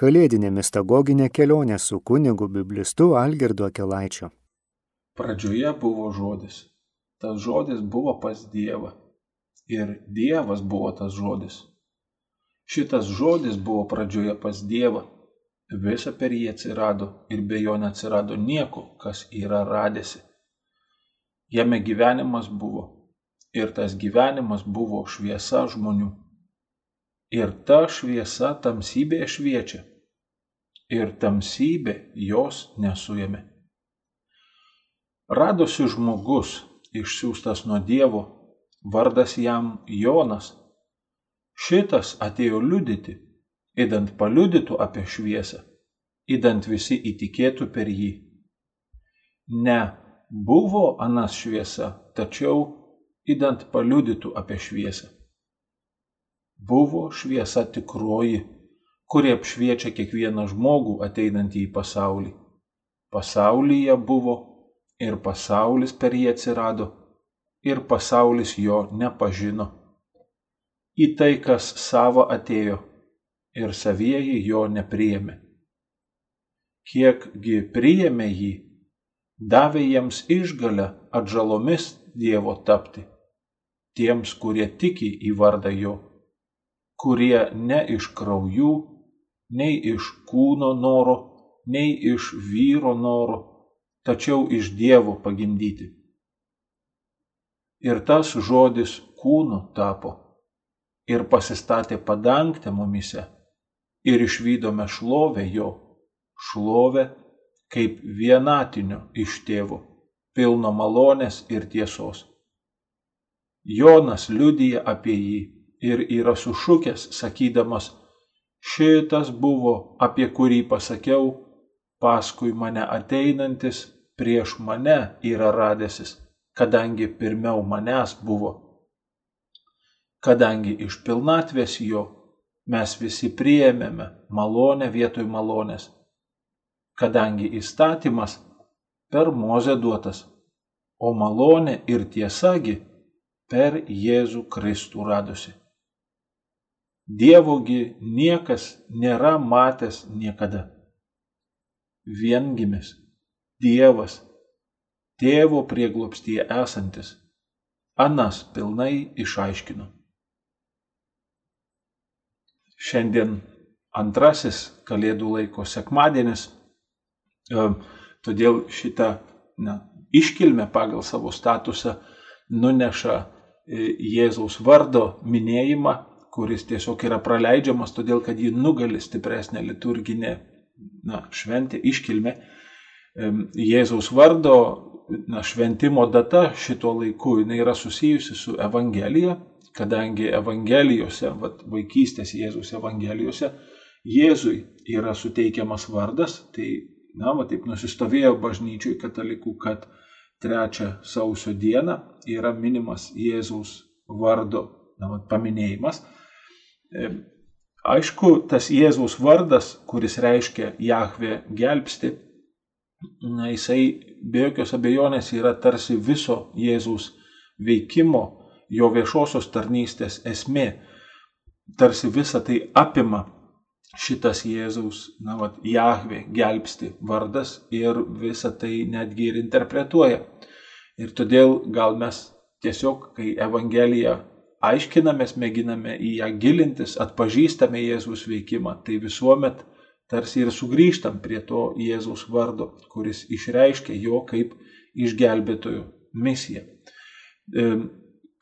kalėdinė mistagoginė kelionė su kunigu biblistu Algirdu Akelaičiu. Pradžioje buvo žodis. Tas žodis buvo pas Dievą. Ir Dievas buvo tas žodis. Šitas žodis buvo pradžioje pas Dievą. Visa per jį atsirado ir be jo neatsirado nieko, kas yra radėsi. Jame gyvenimas buvo. Ir tas gyvenimas buvo šviesa žmonių ir ta šviesa tamsybėje šviečia, ir tamsybė jos nesuėmė. Radosi žmogus išsiųstas nuo Dievo, vardas jam Jonas. Šitas atėjo liudyti, įdant paliudytų apie šviesą, įdant visi įtikėtų per jį. Ne buvo anas šviesa, tačiau įdant paliudytų apie šviesą buvo šviesa tikroji, kuri apšviečia kiekvieną žmogų ateinantį į pasaulį. Pasaulyje buvo ir pasaulis per jį atsirado ir pasaulis jo nepažino. Į tai, kas savo atėjo ir savieji jo nepriėmė. Kiekgi priėmė jį, davė jiems išgalę atžalomis Dievo tapti, tiems, kurie tiki į vardą jo kurie ne iš kraujų, nei iš kūno noro, nei iš vyro noro, tačiau iš Dievo pagimdyti. Ir tas žodis kūnu tapo ir pasistatė padangtę mumise ir išvykome šlovę jo, šlovę kaip vienatinio iš tėvo, pilno malonės ir tiesos. Jonas liudyja apie jį ir yra sušukęs, sakydamas, šitas buvo, apie kurį pasakiau, paskui mane ateinantis prieš mane yra radęsis, kadangi pirmiau manęs buvo. Kadangi iš pilnatvės jo mes visi priėmėme malonę vietoj malonės, kadangi įstatymas per mozę duotas, o malonė ir tiesagi per Jėzų Kristų radosi. Dievogi niekas nėra matęs niekada. Viengimis, Dievas, tėvo prieglopstyje esantis, Anas pilnai išaiškino. Šiandien antrasis kalėdų laiko sekmadienis, e, todėl šitą na, iškilmę pagal savo statusą nuneša e, Jėzaus vardo minėjimą kuris tiesiog yra praleidžiamas, todėl kad jį nugali stipresnė liturginė na, šventė, iškilmė. Jėzaus vardo na, šventimo data šito laiku jinai yra susijusi su Evangelija, kadangi Evangelijose, vat, vaikystės Jėzaus Evangelijose, Jėzui yra suteikiamas vardas, tai, na, va, taip nusistovėjo bažnyčiui katalikų, kad trečią sausio dieną yra minimas Jėzaus vardo na, va, paminėjimas. Aišku, tas Jėzaus vardas, kuris reiškia Jahve gelbsti, na, jisai be jokios abejonės yra tarsi viso Jėzaus veikimo, jo viešosios tarnystės esmė. Tarsi visa tai apima šitas Jėzaus, na, vat, Jahve gelbsti vardas ir visą tai netgi ir interpretuoja. Ir todėl gal mes tiesiog, kai Evangelija aiškinamės, mėginame į ją gilintis, atpažįstame Jėzaus veikimą, tai visuomet tarsi ir sugrįžtam prie to Jėzaus vardo, kuris išreiškia jo kaip išgelbėtojo misiją.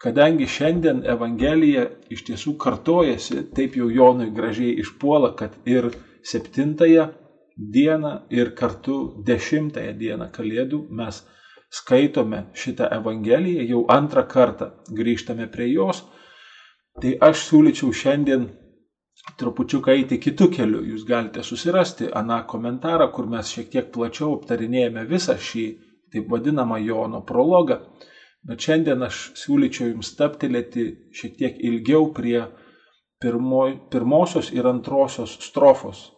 Kadangi šiandien Evangelija iš tiesų kartojasi, taip jau Jonui gražiai išpuola, kad ir septintąją dieną ir kartu dešimtąją dieną Kalėdų mes skaitome šitą Evangeliją, jau antrą kartą grįžtame prie jos, tai aš siūlyčiau šiandien trupučiuką eiti kitų kelių. Jūs galite susirasti aną komentarą, kur mes šiek tiek plačiau aptarinėjame visą šį taip vadinamą Jono prologą. Bet šiandien aš siūlyčiau jums staptelėti šiek tiek ilgiau prie pirmoj, pirmosios ir antrosios strofos.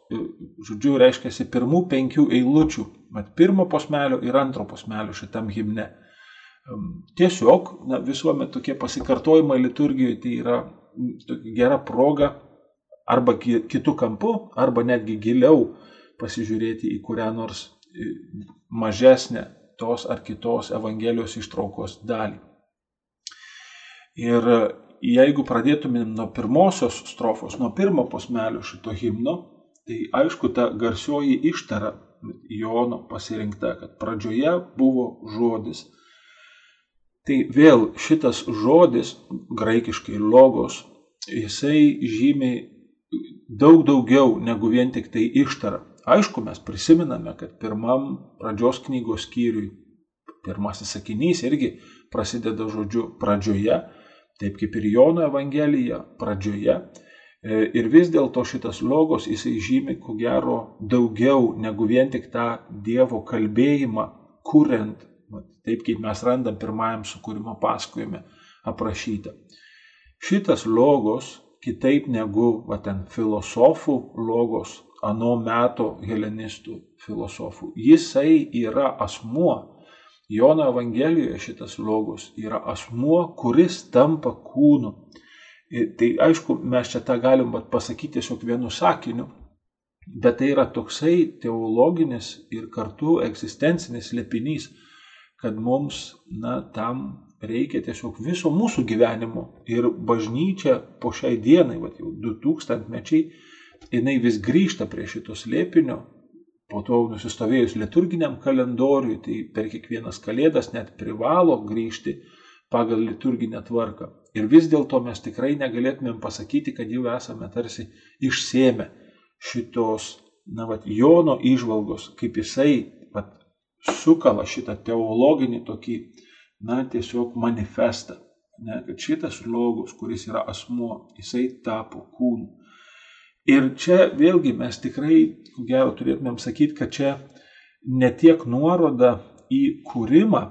Žodžiu, reiškia pirmų penkių eilučių Mat pirmo posmelio ir antro posmelio šitam himne. Tiesiog na, visuomet tokie pasikartojimai liturgijoje tai yra gera proga arba kitų kampų, arba netgi giliau pasižiūrėti į kurią nors mažesnę tos ar kitos Evangelijos ištraukos dalį. Ir jeigu pradėtumėm nuo pirmosios strofos, nuo pirmo posmelio šito himno, tai aišku, ta garsioji ištara Jono pasirinkta, kad pradžioje buvo žodis. Tai vėl šitas žodis, graikiškai logos, jisai žymiai daug daugiau negu vien tik tai ištara. Aišku, mes prisiminame, kad pirmam pradžios knygos skyriui pirmasis sakinys irgi prasideda žodžiu pradžioje, taip kaip ir Jono Evangelija pradžioje. E, ir vis dėlto šitas logos jisai žymi, ko gero, daugiau negu vien tik tą Dievo kalbėjimą, kuriant, taip kaip mes randam pirmajam sukūrimo pasakojime aprašytą. Šitas logos, kitaip negu va, ten filosofų logos, ano meto helenistų filosofų. Jisai yra asmuo. Jono Evangelijoje šitas logos yra asmuo, kuris tampa kūnu. Ir tai aišku, mes čia tą galim pasakyti tiesiog vienu sakiniu, bet tai yra toksai teologinis ir kartu egzistencinis lepinys, kad mums, na, tam reikia tiesiog viso mūsų gyvenimo. Ir bažnyčia po šiai dienai, va jau 2000 mečiai, jinai vis grįžta prie šito slėpinio, po to nusistovėjus liturginiam kalendoriui, tai per kiekvienas kalėdas net privalo grįžti pagal liturginę tvarką. Ir vis dėlto mes tikrai negalėtumėm pasakyti, kad jau esame tarsi išsėmę šitos, na, vat, Jono išvalgos, kaip jisai sukala šitą teologinį tokį, na, tiesiog manifestą. Ne, kad šitas logos, kuris yra asmuo, jisai tapo kūnu. Ir čia vėlgi mes tikrai, ko gero, turėtumėm sakyti, kad čia ne tiek nuoroda į kūrimą,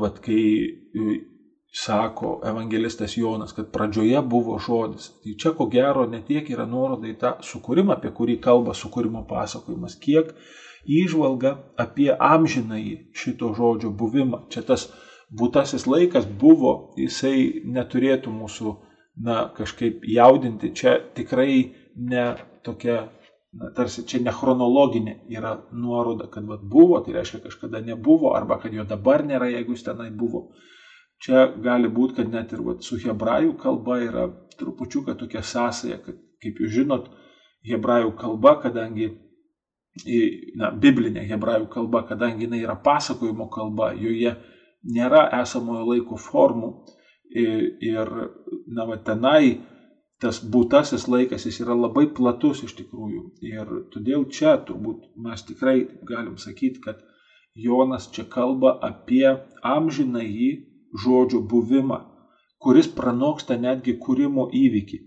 vat, kai e, sako evangelistas Jonas, kad pradžioje buvo žodis. Tai čia ko gero ne tiek yra nuoroda į tą sukūrimą, apie kurį kalba sukūrimo pasakojimas, kiek įžvalga apie amžinąjį šito žodžio buvimą. Čia tas būtasis laikas buvo, jisai neturėtų mūsų na, kažkaip jaudinti. Čia tikrai ne tokia, na, tarsi čia ne chronologinė yra nuoroda, kad vat, buvo, tai reiškia kažkada nebuvo, arba kad jo dabar nėra, jeigu jis tenai buvo. Čia gali būti, kad net ir vat, su hebrajų kalba yra trupučiuką tokia sąsaja, kad, kaip jūs žinot, hebrajų kalba, kadangi na, biblinė hebrajų kalba, kadangi jinai yra pasakojimo kalba, joje nėra esamojo laiko formų, ir, na, va, tenai tas būtasis laikas, jis yra labai platus iš tikrųjų. Ir todėl čia turbūt mes tikrai galim sakyti, kad Jonas čia kalba apie amžinąjį žodžio buvimą, kuris pranoksta netgi kūrimo įvykį.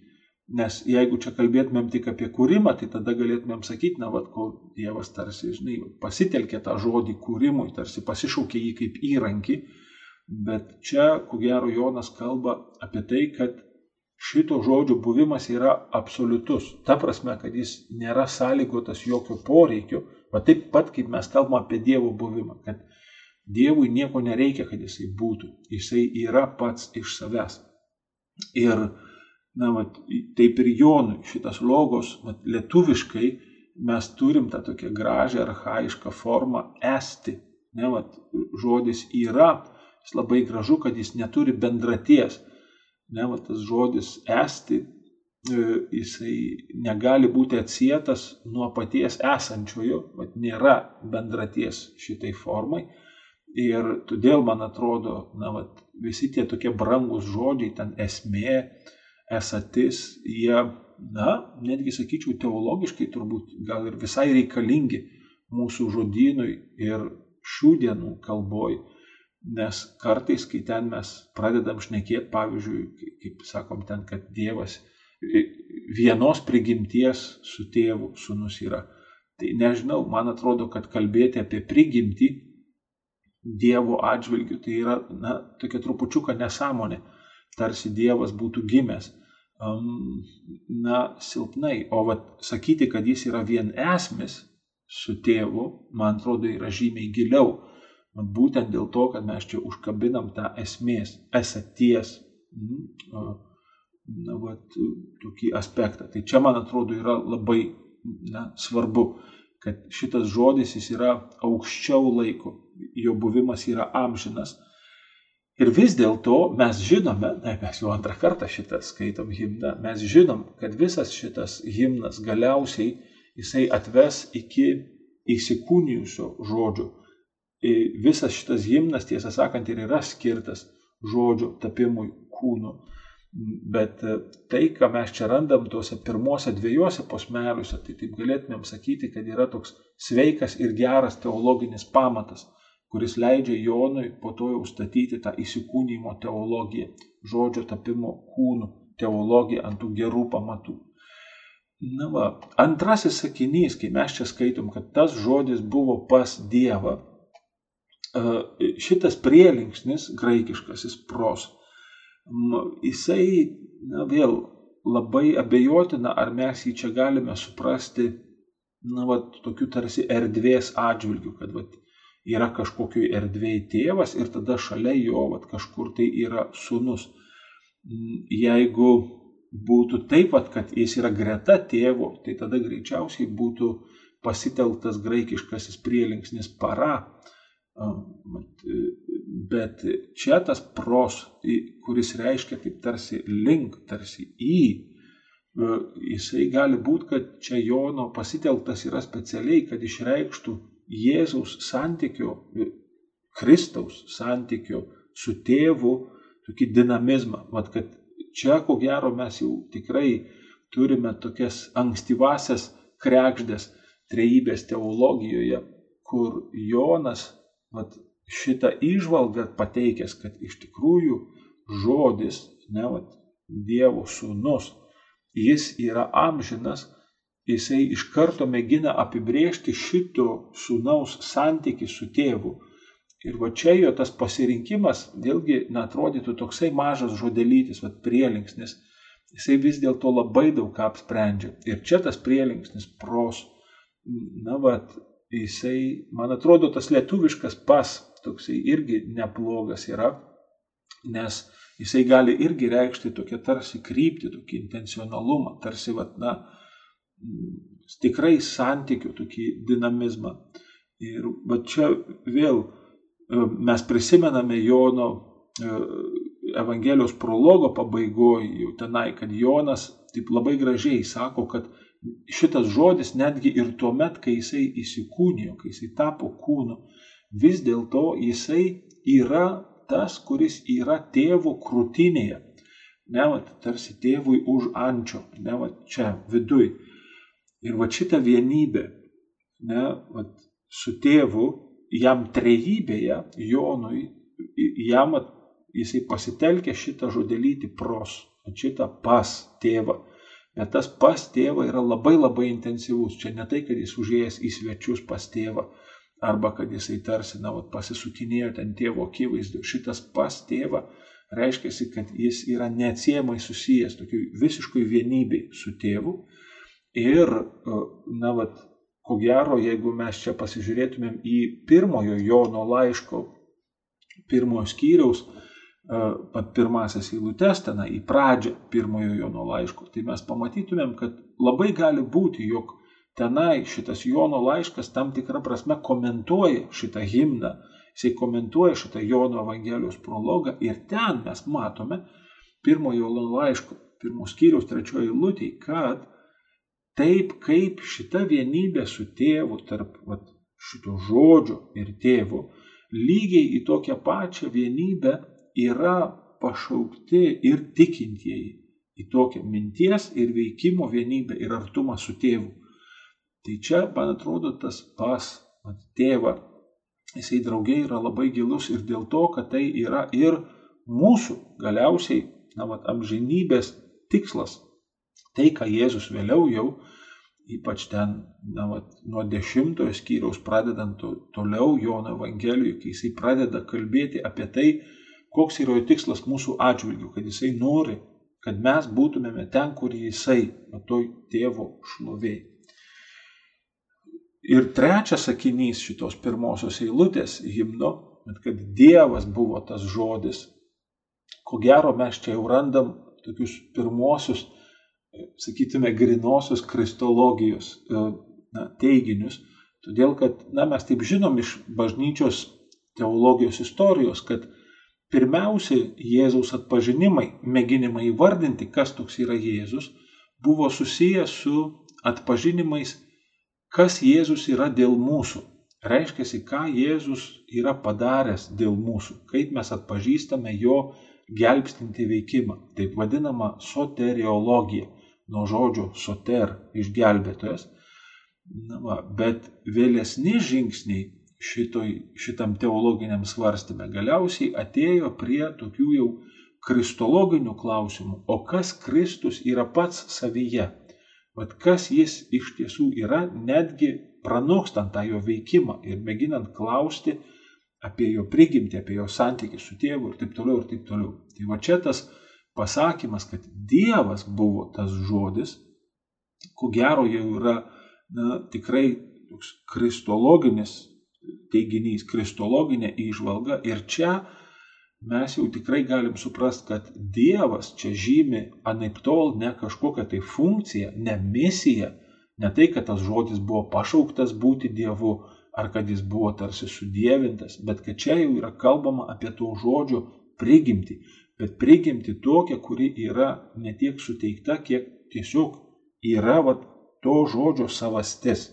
Nes jeigu čia kalbėtumėm tik apie kūrimą, tai tada galėtumėm sakyti, na, vad, kol Dievas tarsi, žinai, pasitelkė tą žodį kūrimui, tarsi pasišaukė jį kaip įrankį, Bet čia, ko gero, Jonas kalba apie tai, kad šito žodžio buvimas yra absoliutus. Ta prasme, kad jis nėra sąlygotas jokio poreikio, va taip pat kaip mes kalbame apie Dievo buvimą, kad Dievui nieko nereikia, kad jisai būtų. Jisai yra pats iš savęs. Ir, na, va, taip ir Jonui šitas logos, va, lietuviškai mes turim tą tokią gražią, arhaišką formą esti. Ne, va, žodis yra, Jis labai gražu, kad jis neturi bendraties. Ne, va, tas žodis esti, e, jisai negali būti atsietas nuo paties esančiojo, va, nėra bendraties šitai formai. Ir todėl, man atrodo, na, va, visi tie tokie brangus žodžiai, ten esmė, esatis, jie, na, netgi sakyčiau, teologiškai turbūt gal ir visai reikalingi mūsų žodynui ir šių dienų kalboj. Nes kartais, kai ten mes pradedam šnekėti, pavyzdžiui, kaip sakom ten, kad Dievas vienos prigimties su tėvu sunus yra. Tai nežinau, man atrodo, kad kalbėti apie prigimtį Dievo atžvilgių tai yra, na, tokia trupučiuka nesąmonė. Tarsi Dievas būtų gimęs. Na, silpnai. O vat, sakyti, kad jis yra vien esmis su tėvu, man atrodo, yra žymiai giliau Būtent dėl to, kad mes čia užkabinam tą esmės, esaties, na, vat, tokį aspektą. Tai čia, man atrodo, yra labai na, svarbu, kad šitas žodis jis yra aukščiau laiko, jo buvimas yra amžinas. Ir vis dėlto mes žinome, na, mes jau antrą kartą šitą skaitom himną, mes žinom, kad visas šitas himnas galiausiai jisai atves iki įsikūnijusio žodžio. Visas šitas himnas, tiesą sakant, ir yra skirtas žodžio tapimui kūnu. Bet e, tai, ką mes čia randam tuose pirmose dviejose posmeliuose, tai taip galėtumėm sakyti, kad yra toks sveikas ir geras teologinis pamatas, kuris leidžia Jonui po to jau statyti tą įsikūnymo teologiją, žodžio tapimo kūnų teologiją ant tų gerų pamatų. Na va, antrasis sakinys, kai mes čia skaitom, kad tas žodis buvo pas Dievą, e, šitas prielinksnis graikiškasis pros jisai, na vėl, labai abejotina, ar mes jį čia galime suprasti, na, va, tokiu tarsi erdvės atžvilgiu, kad, va, yra kažkokioj erdvėje tėvas ir tada šalia jo, va, kažkur tai yra sunus. Jeigu būtų taip, va, kad jis yra greta tėvo, tai tada greičiausiai būtų pasitelktas graikiškasis prielinksnis para, Bet čia tas pros, kuris reiškia taip tarsi link, tarsi į, jisai gali būti, kad čia Jono pasitelktas yra specialiai, kad išreikštų Jėzaus santykio, Kristaus santykio su tėvu tokį dinamizmą. Vat kad čia, ko gero, mes jau tikrai turime tokias ankstyvasias krekždės trejybės teologijoje, kur Jonas vat, šitą išvalgą pateikęs, kad iš tikrųjų žodis, ne, vat, Dievo sūnus, jis yra amžinas, jisai iš karto mėgina apibriežti šito sūnaus santyki su tėvu. Ir va čia jo tas pasirinkimas, vėlgi, netrodytų toksai mažas žodelytis, va prielinksnis, jisai vis dėlto labai daug ką apsprendžia. Ir čia tas prielinksnis pros, na, va, jisai, man atrodo, tas lietuviškas pas toksai irgi neblogas yra, nes jisai gali irgi reikšti tokią tarsi kryptį, tokį intencionalumą, tarsi, vat, na, tikrai santykių, tokį dinamizmą. Ir va čia vėl e, mes prisimename Jono e, Evangelijos prologo pabaigoje, jau tenai, kad Jonas taip labai gražiai sako, kad šitas žodis netgi ir tuo met, kai jisai įsikūnijo, kai jisai tapo kūnu, vis dėlto jisai yra tas, kuris yra tėvo krūtinėje. Ne, va, tarsi tėvui už ančio, ne, va, čia viduj. Ir va šita vienybė, ne, va, su tėvu, jam trejybėje, Jonui, jam jisai pasitelkė šitą žodelytį pros, šitą pas tėvą. Bet tas pas tėvą yra labai labai intensyvus. Čia ne tai, kad jis užėjęs į svečius pas tėvą, arba kad jisai tarsi, na, vat, pasisukinėjo ten tėvo akivaizdu. Šitas pas tėvą reiškia, kad jis yra neatsiemai susijęs tokiu visiškai vienybei su tėvu. Ir, e, na, vat, ko gero, jeigu mes čia pasižiūrėtumėm į pirmojo Jono laiško, pirmojo skyriaus, pat pirmasis eilutes, tenai į pradžią pirmojo Jono laiško, tai mes pamatytumėm, kad labai gali būti, jog tenai šitas Jono laiškas tam tikrą prasme komentuoja šitą himną, jisai komentuoja šitą Jono Evangelijos prologą ir ten mes matome pirmojo Jono laiško, pirmos skyriaus trečioji lūtė, kad taip kaip šita vienybė su tėvu, tarp vat, šito žodžio ir tėvo, lygiai į tokią pačią vienybę yra pašaukti ir tikintieji į tokią minties ir veikimo vienybę ir artumą su tėvu. Tai čia, man atrodo, tas pas mat, tėvą, jisai draugiai yra labai gilus ir dėl to, kad tai yra ir mūsų galiausiai, na, mat, amžinybės tikslas. Tai, ką Jėzus vėliau jau, ypač ten, na, vat, nuo dešimtojo skyriaus pradedant to, toliau Jono Evangelijoje, kai jisai pradeda kalbėti apie tai, koks yra jo tikslas mūsų atžvilgiu, kad jisai nori, kad mes būtumėme ten, kur jisai, toj tėvo šloviai. Ir trečias sakinys šitos pirmosios eilutės himno, kad Dievas buvo tas žodis. Ko gero mes čia jau randam tokius pirmosius, sakytume, grinosios kristologijos na, teiginius, todėl kad na, mes taip žinom iš bažnyčios teologijos istorijos, kad pirmiausia Jėzaus atpažinimai, mėginimai įvardinti, kas toks yra Jėzus, buvo susijęs su atpažinimais, kas Jėzus yra dėl mūsų. Reiškia, ką Jėzus yra padaręs dėl mūsų, kaip mes atpažįstame jo gelbstinti veikimą. Taip vadinama soteriologija, nuo žodžio soter, išgelbėtojas. Na, va, bet vėlesni žingsniai šitoj, šitam teologiniam svarstymė galiausiai atėjo prie tokių jau kristologinių klausimų. O kas Kristus yra pats savyje? Vat kas jis iš tiesų yra, netgi pranokstant tą jo veikimą ir mėginant klausti apie jo prigimtį, apie jo santykį su tėvu ir taip toliau ir taip toliau. Tai va čia tas pasakymas, kad Dievas buvo tas žodis, ko gero jau yra na, tikrai toks kristologinis teiginys, kristologinė įžvalga. Ir čia mes jau tikrai galim suprast, kad Dievas čia žymi anaip tol ne kažkokią tai funkciją, ne misiją, ne tai, kad tas žodis buvo pašauktas būti Dievu, ar kad jis buvo tarsi sudėvintas, bet kad čia jau yra kalbama apie to žodžio prigimtį, bet prigimti tokią, kuri yra ne tiek suteikta, kiek tiesiog yra vat, to žodžio savastis.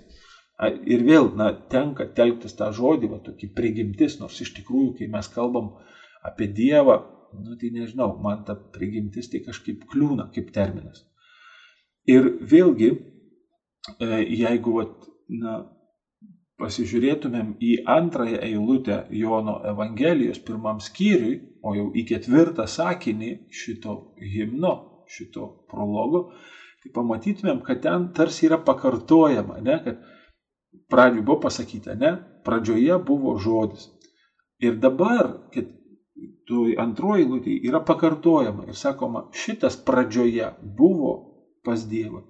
Ir vėl, na, tenka telktis tą žodį, va, tokį prigimtis, nors iš tikrųjų, kai mes kalbam apie Dievą, nu, tai nežinau, man ta prigimtis tai kažkaip kliūna kaip terminas. Ir vėlgi, e, jeigu, va, na, pasižiūrėtumėm į antrąją eilutę Jono Evangelijos pirmam skyriui, o jau į ketvirtą sakinį šito himno, šito prologo, tai pamatytumėm, kad ten tarsi yra pakartojama, ne, kad pradžioj buvo pasakyta, ne, pradžioje buvo žodis. Ir dabar, kad antroji lūtė yra pakartojama ir sakoma, šitas pradžioje buvo pas Dievą.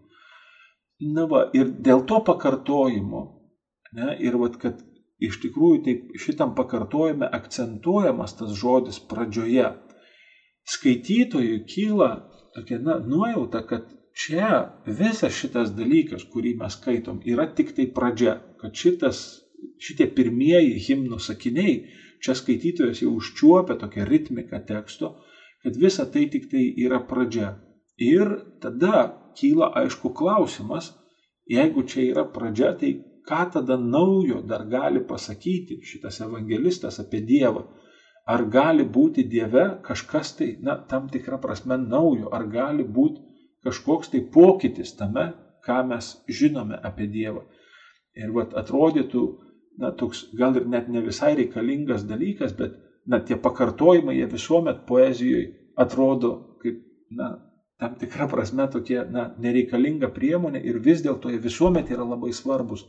Na va, ir dėl to pakartojimo, ne, ir va, kad iš tikrųjų taip šitam pakartojime akcentuojamas tas žodis pradžioje, skaitytojui kyla tokia na, nuojauta, kad čia visas šitas dalykas, kurį mes skaitom, yra tik tai pradžia, kad šitas, šitie pirmieji himnų sakiniai, čia skaitytojas jau užčiuopia tokią ritmiką teksto, kad visa tai tik tai yra pradžia. Ir tada kyla aišku klausimas, jeigu čia yra pradžia, tai ką tada naujo dar gali pasakyti šitas evangelistas apie Dievą? Ar gali būti Dieve kažkas tai, na, tam tikrą prasme naujo, ar gali būti kažkoks tai pokytis tame, ką mes žinome apie Dievą. Ir vat atrodytų, na, toks gal ir net ne visai reikalingas dalykas, bet, na, tie pakartojimai, jie visuomet poezijoje atrodo kaip, na, tam tikra prasme tokie, na, nereikalinga priemonė ir vis dėlto jie visuomet yra labai svarbus,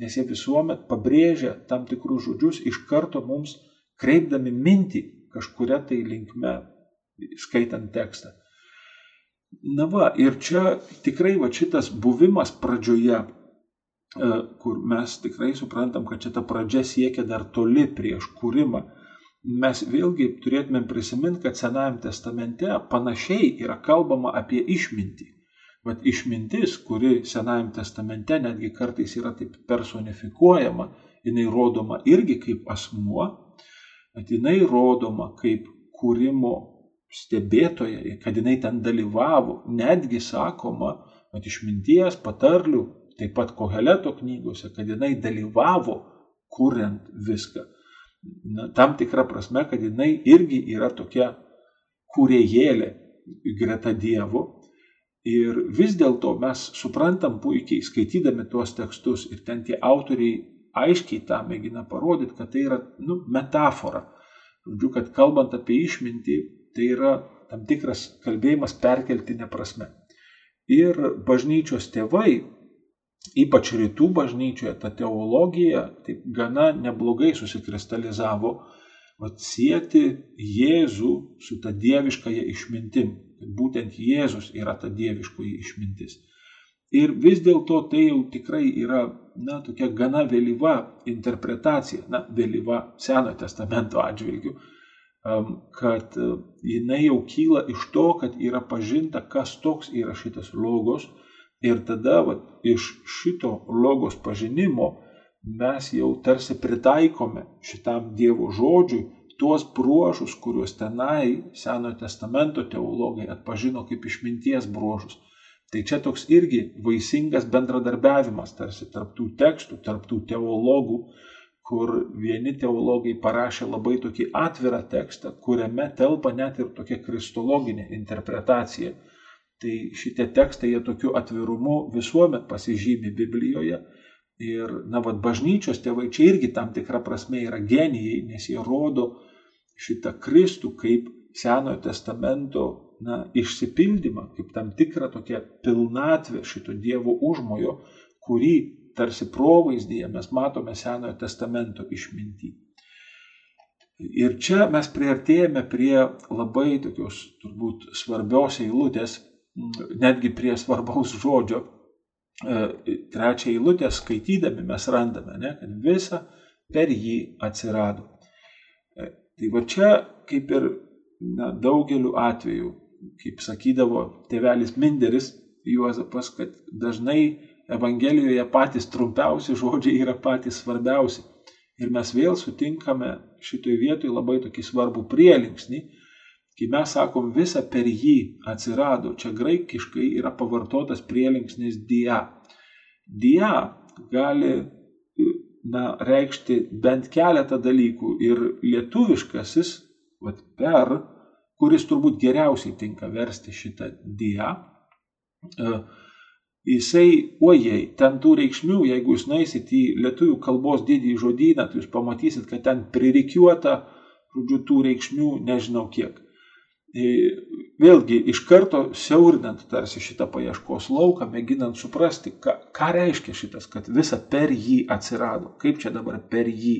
nes jie visuomet pabrėžia tam tikrus žodžius iš karto mums kreipdami mintį kažkuria tai linkme, skaitant tekstą. Na va, ir čia tikrai va šitas buvimas pradžioje, e, kur mes tikrai suprantam, kad čia ta pradžia siekia dar toli prieš kūrimą, mes vėlgi turėtumėm prisiminti, kad Senajame testamente panašiai yra kalbama apie išmintį. Vat išmintis, kuri Senajame testamente netgi kartais yra taip personifikuojama, jinai rodoma irgi kaip asmuo, bet jinai rodoma kaip kūrimo stebėtoja, kad jinai ten dalyvavo, netgi sakoma, kad išminties patarlių, taip pat Koheleto knygose, kad jinai dalyvavo kuriant viską. Na, tam tikra prasme, kad jinai irgi yra tokia kūrėjėlė greta Dievo. Ir vis dėlto mes suprantam puikiai, skaitydami tuos tekstus ir ten tie autoriai aiškiai tą mėgina parodyti, kad tai yra nu, metafora. Žodžiu, kad kalbant apie išmintį, Tai yra tam tikras kalbėjimas perkeltinė prasme. Ir bažnyčios tėvai, ypač rytų bažnyčioje, ta teologija taip gana neblogai susikristalizavo, atsieti Jėzų su ta dieviškąja išmintim. Būtent Jėzus yra ta dieviškoji išmintis. Ir vis dėlto tai jau tikrai yra, na, tokia gana vėlyva interpretacija, na, vėlyva Senojo testamento atžvilgių, kad e, jinai jau kyla iš to, kad yra pažinta, kas toks yra šitas logos ir tada va, iš šito logos pažinimo mes jau tarsi pritaikome šitam Dievo žodžiui tuos bruožus, kuriuos tenai Senojo testamento teologai atpažino kaip išminties bruožus. Tai čia toks irgi vaisingas bendradarbiavimas tarsi tarptų tekstų, tarptų teologų, kur vieni teologai parašė labai tokį atvirą tekstą, kuriame telpa net ir tokia kristologinė interpretacija. Tai šitie tekstai jie tokiu atvirumu visuomet pasižymi Biblijoje. Ir, na, vad, bažnyčios tėvai čia irgi tam tikra prasme yra genijai, nes jie rodo šitą Kristų kaip Senojo testamento, na, išsipildymą, kaip tam tikrą tokią pilnatvę šito Dievo užmojo, kurį tarsi provaizdyje mes matome Senojo testamento išmintį. Ir čia mes priartėjame prie labai tokios turbūt svarbios eilutės, netgi prie svarbaus žodžio. E, trečią eilutę skaitydami mes randame, ne, kad visa per jį atsirado. E, tai va čia kaip ir na, daugeliu atveju, kaip sakydavo tėvelis Minderis Juozapas, kad dažnai Evangelijoje patys trumpiausi žodžiai yra patys svarbiausi. Ir mes vėl sutinkame šitoj vietoj labai tokį svarbų prielinksnį, kai mes sakom visą per jį atsirado, čia graikiškai yra pavartotas prielinksnis dia. Dia gali na, reikšti bent keletą dalykų ir lietuviškasis, vat, per, kuris turbūt geriausiai tinka versti šitą dia, uh, Jisai, ojei, ten tų reikšmių, jeigu jūs nueisit į lietuvių kalbos didįjį žodyną, tai jūs pamatysit, kad ten pririkiuota, žodžiu, tų reikšmių nežinau kiek. E, vėlgi, iš karto siaurinant tarsi šitą paieškos lauką, mėginant suprasti, ką, ką reiškia šitas, kad visa per jį atsirado, kaip čia dabar per jį.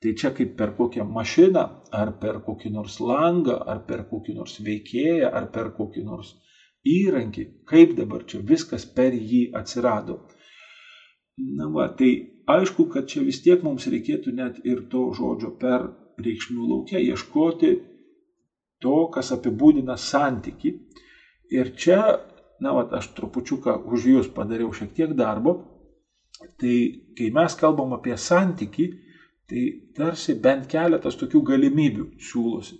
Tai čia kaip per kokią mašiną, ar per kokį nors langą, ar per kokį nors veikėją, ar per kokį nors įrankį, kaip dabar čia viskas per jį atsirado. Na va, tai aišku, kad čia vis tiek mums reikėtų net ir to žodžio per reikšmių laukia ieškoti to, kas apibūdina santyki. Ir čia, na, va, aš trupučiuką už jūs padariau šiek tiek darbo. Tai kai mes kalbam apie santyki, tai tarsi bent keletas tokių galimybių siūlosi.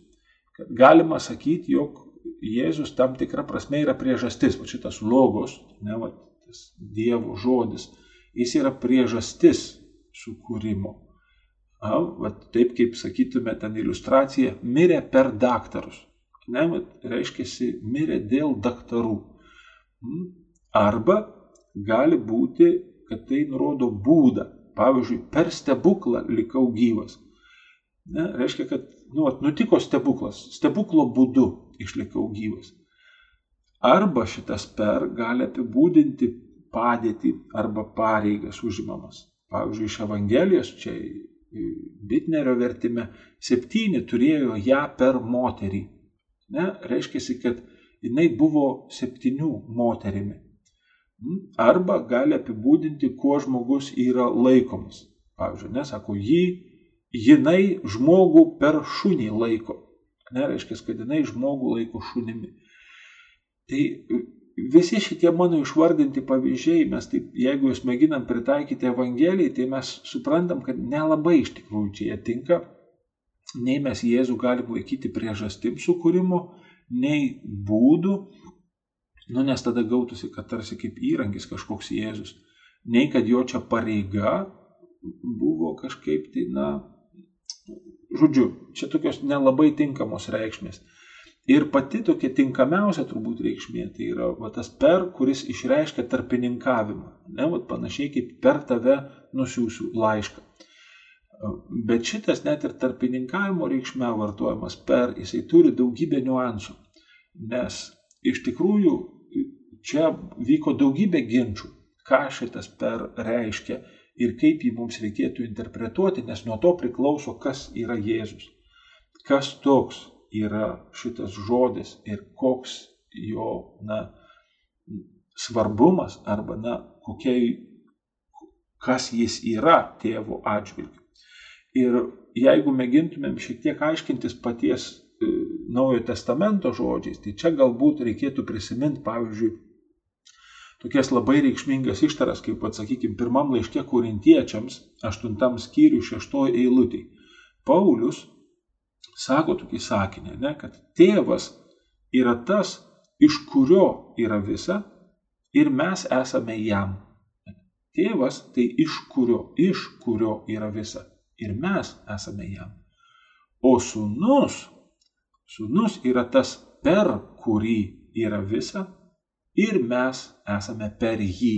Kad galima sakyti, jog Jėzus tam tikra prasme yra priežastis, va šitas logos, ne, va, tas Dievo žodis, jis yra priežastis sukūrimo. A, va, taip kaip sakytume ten iliustracija, mirė per daktarus. Ne, va, reiškia, mirė dėl daktarų. Hmm? Arba gali būti, kad tai nurodo būdą. Pavyzdžiui, per stebuklą likau gyvas. Ne, reiškia, kad nu, nutiko stebuklas, stebuklo būdu išlikau gyvas. Arba šitas per gali apibūdinti padėtį arba pareigas užimamas. Pavyzdžiui, iš Evangelijos čia Bitnerio vertime septyni turėjo ją per moterį. Ne, reiškia, kad jinai buvo septynių moterimi. Hmm? Arba gali apibūdinti, kuo žmogus yra laikomas. Pavyzdžiui, nesako, jį, jinai žmogų per šunį laiko. Ne, reiškia, kad jinai žmogų laiko šunimi. Tai visi šitie mano išvardinti pavyzdžiai, mes taip, jeigu jūs mėginam pritaikyti Evangelijai, tai mes suprantam, kad nelabai iš tikrųjų čia jie tinka. Nei mes Jėzų galim laikyti priežastim sukūrimo, nei būdų, nu nes tada gautųsi, kad tarsi kaip įrankis kažkoks Jėzus. Nei kad jo čia pareiga buvo kažkaip tai, na, Žodžiu, čia tokios nelabai tinkamos reikšmės. Ir pati tokia tinkamiausia turbūt reikšmė tai yra va, tas per, kuris išreiškia tarpininkavimą. Ne, va, panašiai kaip per tave nusiųsiu laišką. Bet šitas net ir tarpininkavimo reikšme vartojamas per, jisai turi daugybę niuansų. Nes iš tikrųjų čia vyko daugybė ginčių, ką šitas per reiškia ir kaip jį mums reikėtų interpretuoti, nes nuo to priklauso, kas yra Jėzus. Kas toks yra šitas žodis ir koks jo na, svarbumas arba na, kokiai, kas jis yra tėvo atžvilgiu. Ir jeigu mėgintumėm šiek tiek aiškintis paties e, Naujojo testamento žodžiais, tai čia galbūt reikėtų prisiminti, pavyzdžiui, tokias labai reikšmingas ištaras, kaip, atsakykime, pirmam laiške korintiečiams, aštuntam skyriui, šeštoji eilutė. Paulius sako tokį sakinį, ne, kad tėvas yra tas, iš kurio yra visa ir mes esame jam. Tėvas tai iš kurio, iš kurio yra visa ir mes esame jam. O sūnus, sūnus yra tas, per kurį yra visa ir mes esame per jį.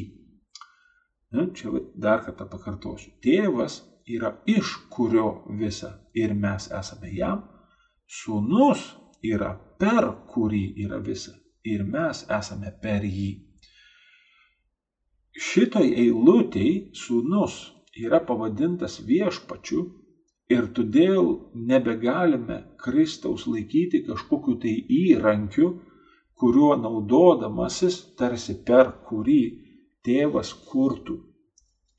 Na, čia dar kartą pakartosiu. Tėvas yra iš kurio visa ir mes esame jam. Sūnus yra per kurį yra visa ir mes esame per jį. Šitoj eilutėj sūnus yra pavadintas viešpačiu ir todėl nebegalime Kristaus laikyti kažkokiu tai įrankiu, kuriuo naudodamasis tarsi per kurį tėvas kurtų.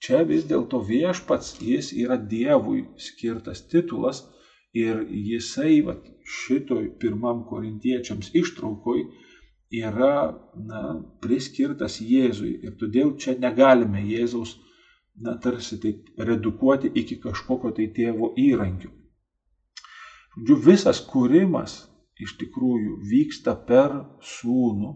Čia vis dėlto viešpats jis yra Dievui skirtas titulas ir jisai va, šitoj pirmam korintiečiams ištraukoj yra na, priskirtas Jėzui ir todėl čia negalime Jėzaus na, tarsi taip redukuoti iki kažkokio tai tėvo įrankių. Žodžiu, visas kūrimas iš tikrųjų vyksta per sūnų,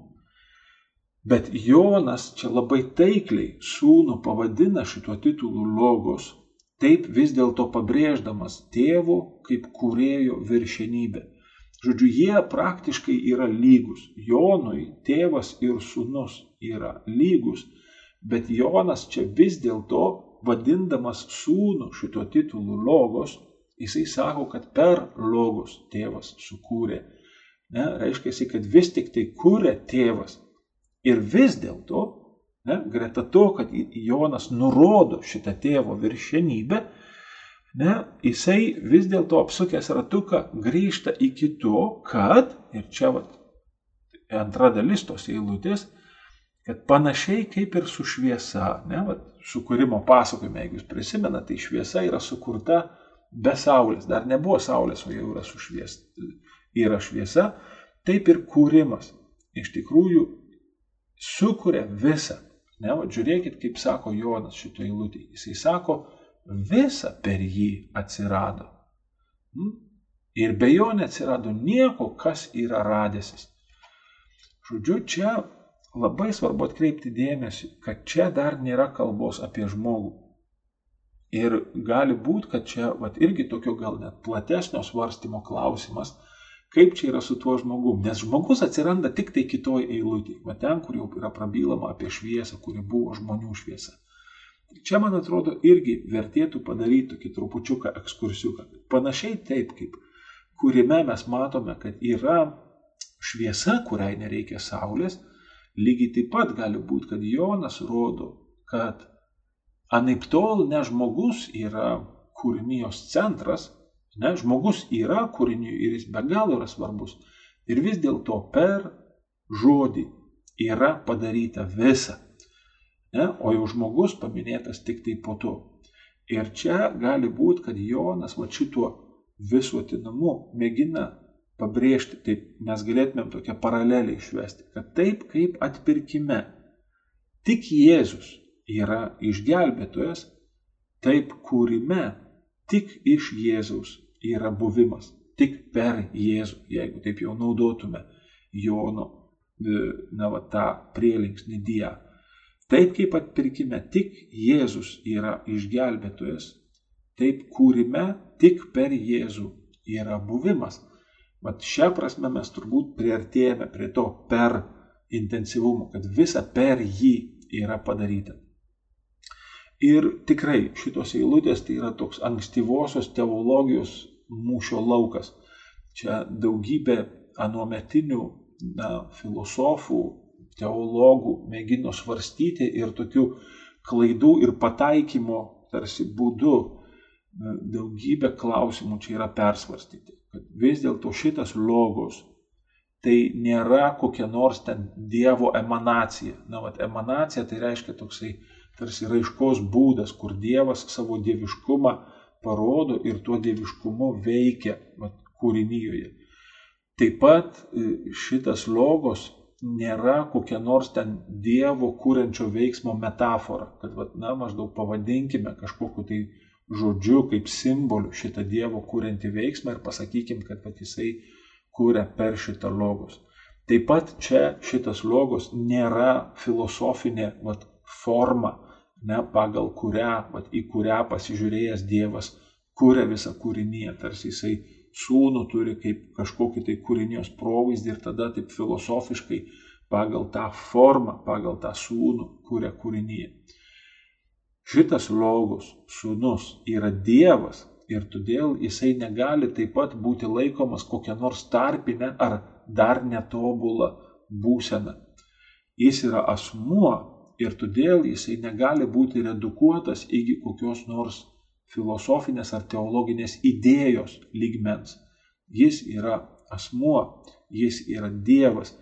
bet Jonas čia labai taikliai sūnų pavadina šituo titulu logos, taip vis dėlto pabrėždamas tėvo kaip kūrėjo viršenybę. Žodžiu, jie praktiškai yra lygus. Jonui tėvas ir sūnus yra lygus Bet Jonas čia vis dėlto, vadindamas sūnų šito titulu logos, jisai sako, kad per logos tėvas sukūrė. Ne, reiškia, kad vis tik tai kūrė tėvas. Ir vis dėlto, greta to, kad Jonas nurodo šitą tėvo viršenybę, ne, jisai vis dėlto apsukęs ratuką grįžta iki to, kad, ir čia vat, antra dalis tos eilutės, kad panašiai kaip ir su šviesa, ne, va, sukūrimo pasakojime, jeigu jūs prisimenate, tai šviesa yra sukurta be saulės, dar nebuvo saulės, o jau yra sušvies, yra šviesa, taip ir kūrimas. Iš tikrųjų sukuria visą. Ne, va, žiūrėkit, kaip sako Jonas šito eilutė. Jisai sako, visa per jį atsirado. Hmm? Ir be jo neatsirado nieko, kas yra radęsis. Žodžiu, čia labai svarbu atkreipti dėmesį, kad čia dar nėra kalbos apie žmogų. Ir gali būti, kad čia vat, irgi tokio gal net platesnio svarstymo klausimas, kaip čia yra su tuo žmogum. Nes žmogus atsiranda tik tai kitoj eilutėje, va ten, kur jau yra prabylama apie šviesą, kuri buvo žmonių šviesa. Čia, man atrodo, irgi vertėtų padaryti tokį trupučiuką ekskursiuką. Panašiai taip, kaip kurime mes matome, kad yra šviesa, kuriai nereikia saulės, Lygiai taip pat gali būti, kad Jonas rodo, kad anaip tol ne žmogus yra kūrinijos centras, ne žmogus yra kūrinijų ir jis be galo yra svarbus. Ir vis dėlto per žodį yra padaryta visa. Ne? O jau žmogus paminėtas tik tai po to. Ir čia gali būti, kad Jonas va šituo visuotinamu mėgina pabrėžti, taip mes galėtumėm tokią paralelę išvesti, kad taip kaip atpirkime tik Jėzus yra išgelbėtojas, taip kūrime tik iš Jėzaus yra buvimas, tik per Jėzų, jeigu taip jau naudotume Jono, e, na, va, tą prielinksnį diją. Taip kaip atpirkime tik Jėzus yra išgelbėtojas, taip kūrime tik per Jėzų yra buvimas. Vat šią prasme mes turbūt priartėjame prie to per intensyvumo, kad visa per jį yra padaryta. Ir tikrai šitos eilutės tai yra toks ankstyvosios teologijos mūšio laukas. Čia daugybė anuometinių na, filosofų, teologų mėgino svarstyti ir tokių klaidų ir pataikymo tarsi būdu daugybė klausimų čia yra persvarstyti kad vis dėlto šitas logos tai nėra kokia nors ten Dievo emanacija. Na, vat emanacija tai reiškia toksai tarsi raiškos būdas, kur Dievas savo dieviškumą parodo ir tuo dieviškumu veikia vat, kūrinyjoje. Taip pat e, šitas logos nėra kokia nors ten Dievo kūrenčio veiksmo metafora, kad, vat, na, maždaug pavadinkime kažkokiu tai žodžiu, kaip simboliu šitą Dievo kūrentį veiksmą ir pasakykim, kad vat, jisai kūrė per šitą logos. Taip pat čia šitas logos nėra filosofinė vat, forma, ne, pagal kurią, vat, į kurią pasižiūrėjęs Dievas kūrė visą kūrinyje, tarsi jisai sūnų turi kaip kažkokį tai kūrinijos provaizdį ir tada taip filosofiškai pagal tą formą, pagal tą sūnų kūrė kūrinyje. Šitas logos sūnus yra Dievas ir todėl jisai negali taip pat būti laikomas kokią nors tarpinę ar dar netobulą būseną. Jis yra asmuo ir todėl jisai negali būti redukuotas iki kokios nors filosofinės ar teologinės idėjos lygmens. Jis yra asmuo, jis yra Dievas.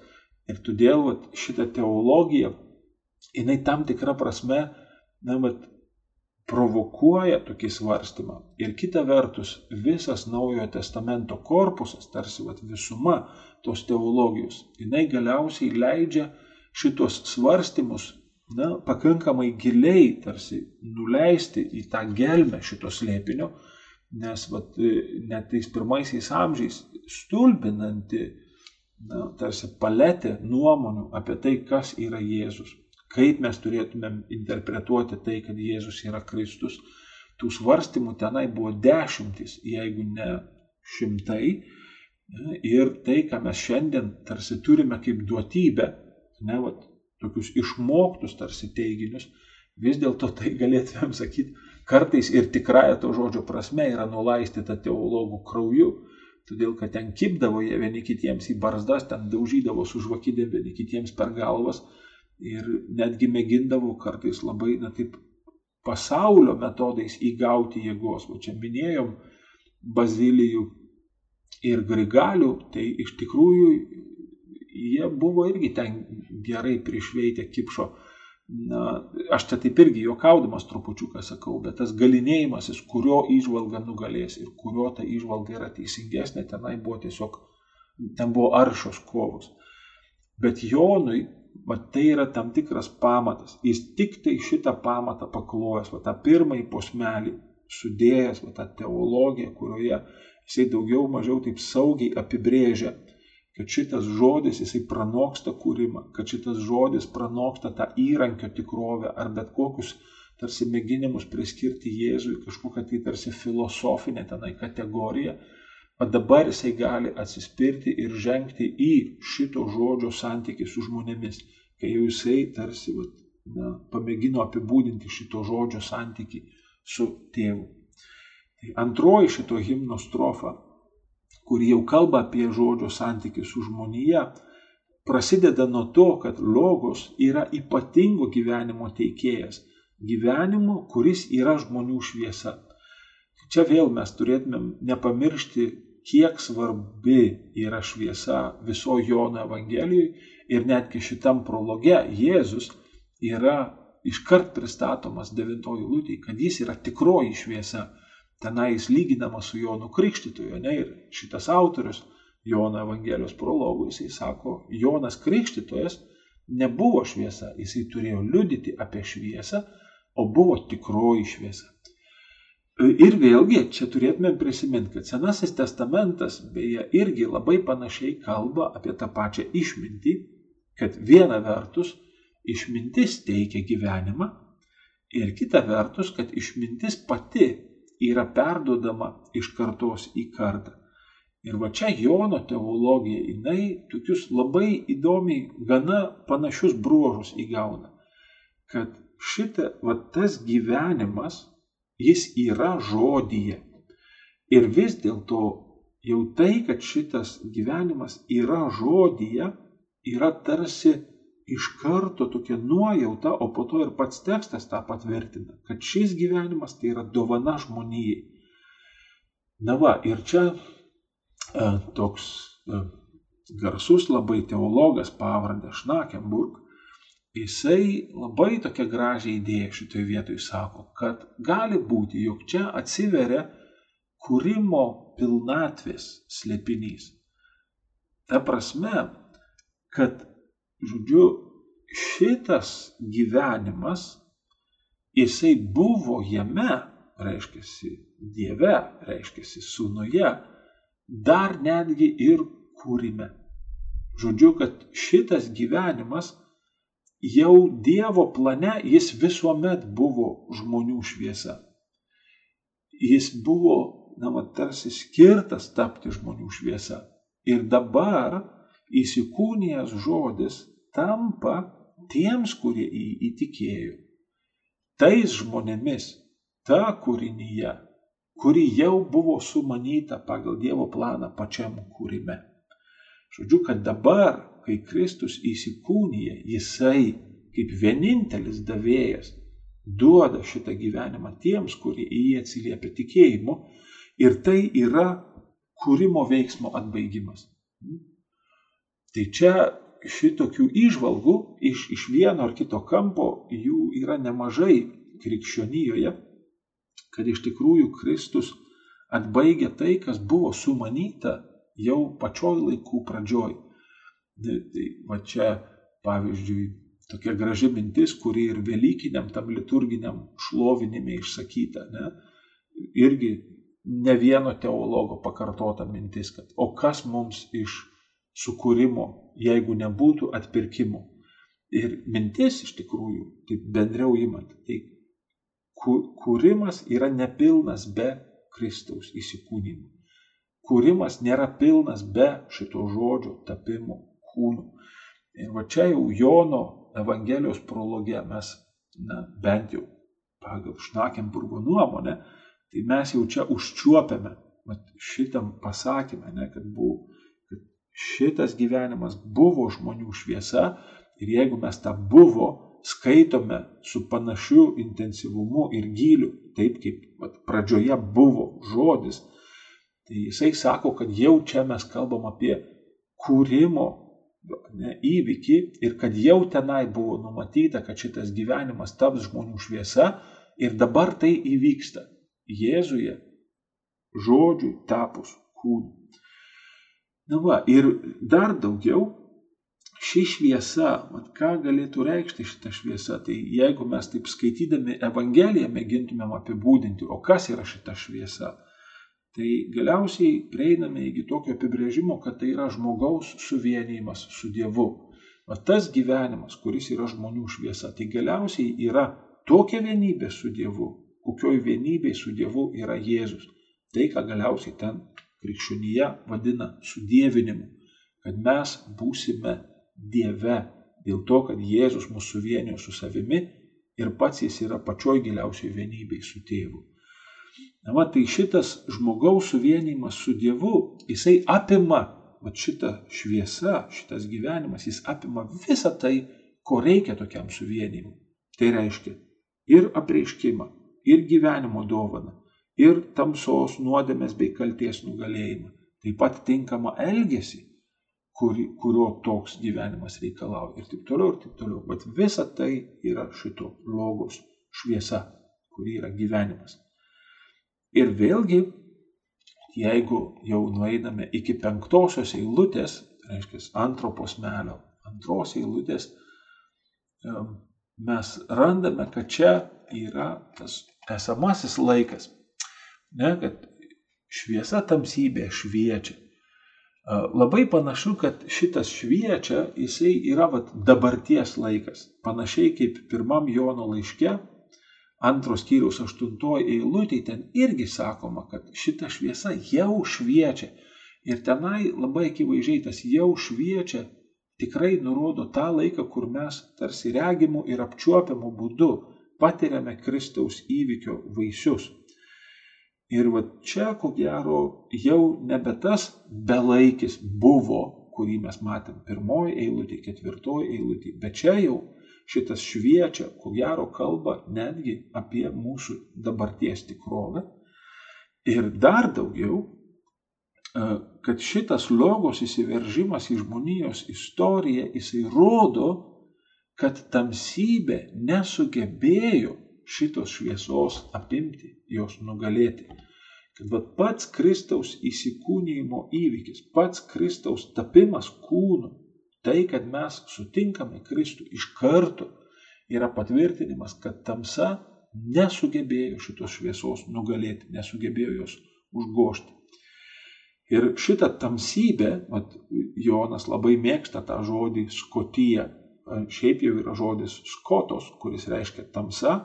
Ir todėl vat, šita teologija, jinai tam tikrą prasme, na, vat, provokuoja tokį svarstymą. Ir kita vertus, visas Naujojo Testamento korpusas, tarsi vat, visuma tos teologijos, jinai galiausiai leidžia šitos svarstymus na, pakankamai giliai tarsi nuleisti į tą gelmę šito slėpinio, nes vat, net tais pirmaisiais amžiais stulbinanti na, tarsi paletė nuomonių apie tai, kas yra Jėzus, kaip mes turėtumėm interpretuoti tai, kad Jėzus yra Kristus. Tų svarstymų tenai buvo dešimtis, jeigu ne šimtai. Ir tai, ką mes šiandien tarsi turime kaip duotybę, ne, vat, tokius išmoktus tarsi teiginius, vis dėlto tai galėtumėm sakyti, kartais ir tikrąją to žodžio prasme yra nulaistyta teologų krauju, todėl kad ten kipdavo jie vieni kitiems į barzdas, ten daužydavo su žvakidėm vieni kitiems per galvas ir netgi mėgindavo kartais labai, na taip, pasaulio metodais įgauti jėgos. O čia minėjom Bazilijų ir Grigalių, tai iš tikrųjų jie buvo irgi ten gerai prišveitę kipšo. Na, aš čia taip irgi juokaudamas trupučiuką sakau, bet tas galinėjimasis, kurio išvalga nugalės ir kurio ta išvalga yra teisingesnė, tenai buvo tiesiog, ten buvo aršios kovos. Bet Jonui, va, tai yra tam tikras pamatas. Jis tik tai šitą pamatą paklojęs, va, tą pirmąjį posmelį sudėjęs, va, tą teologiją, kurioje jisai daugiau mažiau taip saugiai apibrėžia kad šitas žodis jisai pranoksta kūrimą, kad šitas žodis pranoksta tą įrankio tikrovę ar bet kokius tarsi mėginimus priskirti Jėzui kažkokią tai tarsi filosofinę tenai kategoriją, o dabar jisai gali atsispirti ir žengti į šito žodžio santykį su žmonėmis, kai jau jisai tarsi vat, na, pamėgino apibūdinti šito žodžio santykį su tėvu. Tai antroji šito himno strofa kuri jau kalba apie žodžio santykių su žmonija, prasideda nuo to, kad logos yra ypatingo gyvenimo teikėjas. Gyvenimo, kuris yra žmonių šviesa. Čia vėl mes turėtumėm nepamiršti, kiek svarbi yra šviesa viso Jono Evangelijoje ir netgi šitam prologe Jėzus yra iškart pristatomas devintoji lūtė, kad jis yra tikroji šviesa tenais lyginama su Jonu Krikštytoju, ne? Ir šitas autorius Jono Evangelijos prologų, jisai sako, Jonas Krikštytojas nebuvo šviesa, jisai turėjo liudyti apie šviesą, o buvo tikroji šviesa. Ir vėlgi, čia turėtume prisiminti, kad Senasis testamentas beje irgi labai panašiai kalba apie tą pačią išmintį, kad viena vertus išmintis teikia gyvenimą ir kita vertus, kad išmintis pati yra perdodama iš kartos į kartą. Ir va čia Jono teologija, jinai tokius labai įdomiai, gana panašius bruožus įgauna. Kad šitą, va tas gyvenimas, jis yra žodyje. Ir vis dėlto jau tai, kad šitas gyvenimas yra žodyje, yra tarsi iš karto tokia nuojauta, o po to ir pats tekstas tą patvirtina, kad šis gyvenimas tai yra dovana žmonijai. Na va, ir čia e, toks e, garsus labai teologas pavardė Šnakenburg, jisai labai tokia gražią idėją šitoje vietoje sako, kad gali būti, jog čia atsiveria kūrimo pilnatvės slėpinys. Ta prasme, kad, žodžiu, šitas gyvenimas, jisai buvo jame, reiškia, Dieve, reiškia, sūnuje, dar netgi ir kūrime. Žodžiu, kad šitas gyvenimas jau Dievo plane jis visuomet buvo žmonių šviesa. Jis buvo, na, va, tarsi skirtas tapti žmonių šviesa. Ir dabar įsikūnijęs žodis tampa tiems, kurie į jį įtikėjo. Tais žmonėmis, ta kūrinyje, kuri jau buvo sumanyta pagal Dievo planą pačiam kūrime. Žodžiu, kad dabar, kai Kristus įsikūnyje, jisai kaip vienintelis davėjas duoda šitą gyvenimą tiems, kurie į jį atsiliepia tikėjimu ir tai yra kūrimo veiksmo atbaigimas. Tai čia šitokių išvalgų iš, iš vieno ar kito kampo jų yra nemažai krikščionijoje, kad iš tikrųjų Kristus atbaigia tai, kas buvo sumanyta jau pačioj laikų pradžioj. Tai va čia, pavyzdžiui, tokia graži mintis, kuri ir Velykiniam tam liturginiam šlovinime išsakyta. Ne? Irgi ne vieno teologo pakartota mintis, kad o kas mums iš sukūrimo, jeigu nebūtų atpirkimo. Ir mintis iš tikrųjų, taip bendriau įmant, tai kūrimas yra nepilnas be Kristaus įsikūnymo kūrimas nėra pilnas be šito žodžio tapimo kūnu. Ir va čia jau Jono Evangelijos prologe mes, na, bent jau pagal Šnakenburgo nuomonę, tai mes jau čia užčiuopiame šitam pasakymę, ne, kad, buvo, šitas gyvenimas buvo žmonių šviesa ir jeigu mes tą buvo skaitome su panašiu intensyvumu ir gyliu, taip kaip vat, pradžioje buvo žodis, Tai jisai sako, kad jau čia mes kalbam apie kūrimo ne, įvykį ir kad jau tenai buvo numatyta, kad šitas gyvenimas taps žmonių šviesa ir dabar tai įvyksta Jėzuje, žodžiui tapus kūnu. Na va, ir dar daugiau, ši šviesa, mat, ką galėtų reikšti šita šviesa, tai jeigu mes taip skaitydami Evangeliją mėgintumėm apibūdinti, o kas yra šita šviesa, Tai galiausiai prieiname iki tokio apibrėžimo, kad tai yra žmogaus suvienijimas su Dievu. O tas gyvenimas, kuris yra žmonių šviesa, tai galiausiai yra tokia vienybė su Dievu, kokioj vienybėj su Dievu yra Jėzus. Tai, ką galiausiai ten krikščionėje vadina sudėvinimu, kad mes būsime Dieve dėl to, kad Jėzus mūsų suvienijo su savimi ir pats jis yra pačioj giliausiai vienybėj su tėvu. Na, va, tai šitas žmogaus suvienimas su Dievu, jisai apima, va šita šviesa, šitas gyvenimas, jis apima visą tai, ko reikia tokiam suvienimui. Tai reiškia ir apreiškimą, ir gyvenimo dovaną, ir tamsos nuodėmės bei kalties nugalėjimą, taip pat tinkamą elgesį, kuri, kurio toks gyvenimas reikalauja ir taip toliau, ir taip toliau. Bet visa tai yra šito logos šviesa, kuri yra gyvenimas. Ir vėlgi, jeigu jau nueiname iki penktosios eilutės, reiškia antro posmelio, antros eilutės, mes randame, kad čia yra tas esamasis laikas. Ne, kad šviesa tamsybė šviečia. Labai panašu, kad šitas šviečia, jisai yra vat, dabarties laikas. Panašiai kaip pirmam Jono laiške, antros skyriaus aštuntoji eilutė, ten irgi sakoma, kad šita šviesa jau šviečia. Ir tenai labai akivaizdžiai tas jau šviečia tikrai nurodo tą laiką, kur mes tarsi regimų ir apčiuopiamų būdu patiriame Kristaus įvykio vaisius. Ir va čia, ko gero, jau nebe tas belaikis buvo, kurį mes matėm pirmoji eilutė, ketvirtoji eilutė, bet čia jau šitas šviečia, ko gero kalba netgi apie mūsų dabarties tikrovę. Ir dar daugiau, e, kad šitas logos įsiveržimas į žmonijos istoriją, jisai rodo, kad tamsybė nesugebėjo šitos šviesos apimti, jos nugalėti. Kad vat, pats Kristaus įsikūnymo įvykis, pats Kristaus tapimas kūnu, tai, kad mes sutinkame Kristų iš karto, yra patvirtinimas, kad tamsa nesugebėjo šitos šviesos nugalėti, nesugebėjo jos užgošti. Ir šitą tamsybę, vat, Jonas labai mėgsta tą žodį skotyje, šiaip jau yra žodis skotos, kuris reiškia tamsa,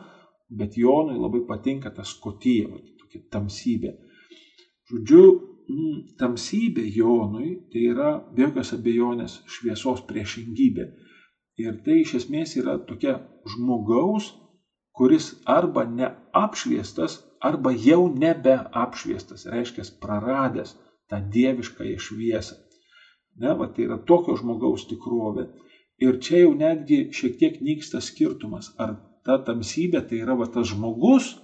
bet Jonui labai patinka ta skotyje, vat, tokia tamsybė. Žodžiu, mm, tamsybė Jonui tai yra be jokios abejonės šviesos priešingybė. Ir tai iš esmės yra tokia žmogaus, kuris arba neapšviestas, arba jau nebeapšviestas, reiškia praradęs tą dieviškąją šviesą. Ne, va, tai yra tokio žmogaus tikrovė. Ir čia jau netgi šiek tiek nyksta skirtumas, ar ta tamsybė tai yra va, tas žmogus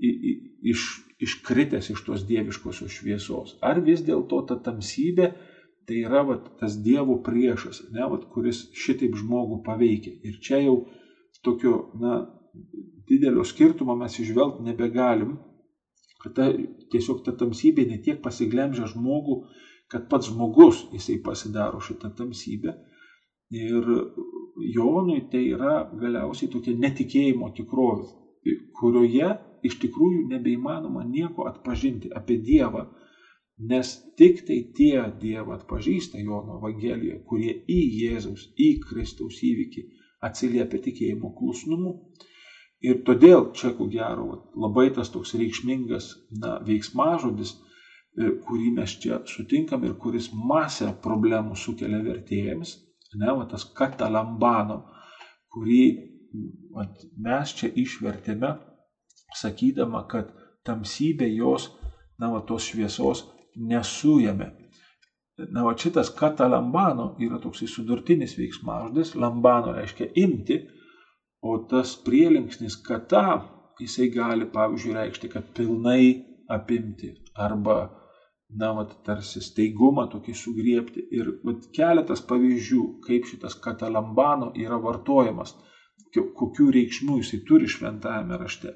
iš, iškritęs iš tos dieviškosios šviesos, ar vis dėlto ta tamsybė tai yra va, tas dievo priešas, ne, va, kuris šitaip žmogų paveikia. Ir čia jau tokio na, didelio skirtumo mes išvelgti nebegalim, kad ta, tiesiog ta tamsybė ne tiek pasiglemžia žmogų, kad pats žmogus jisai pasidaro šitą tamsybę. Ir Jonui tai yra galiausiai tokia netikėjimo tikrovė, kurioje iš tikrųjų nebeįmanoma nieko atpažinti apie Dievą, nes tik tai tie Dievą atpažįsta Jono Evangelijoje, kurie į Jėzaus, į Kristaus įvykį atsiliepia tikėjimo klusnumu. Ir todėl čia, ko gero, labai tas toks reikšmingas na, veiksmažodis, e, kurį mes čia sutinkam ir kuris masę problemų sukelia vertėjams, ne, va, tas katalambano, kurį va, mes čia išvertėme, sakydama, kad tamsybė jos, na, va, tos šviesos nesujame. Na, va, šitas katalambano yra toksai sudurtinis veiksmažodis, lambano reiškia imti, O tas prielinksnis kata, jisai gali, pavyzdžiui, reikšti, kad pilnai apimti arba, na, vat, tarsi staigumą tokį sugriepti. Ir vat, keletas pavyzdžių, kaip šitas katalambano yra vartojamas, kokių reikšmių jisai turi šventajame rašte.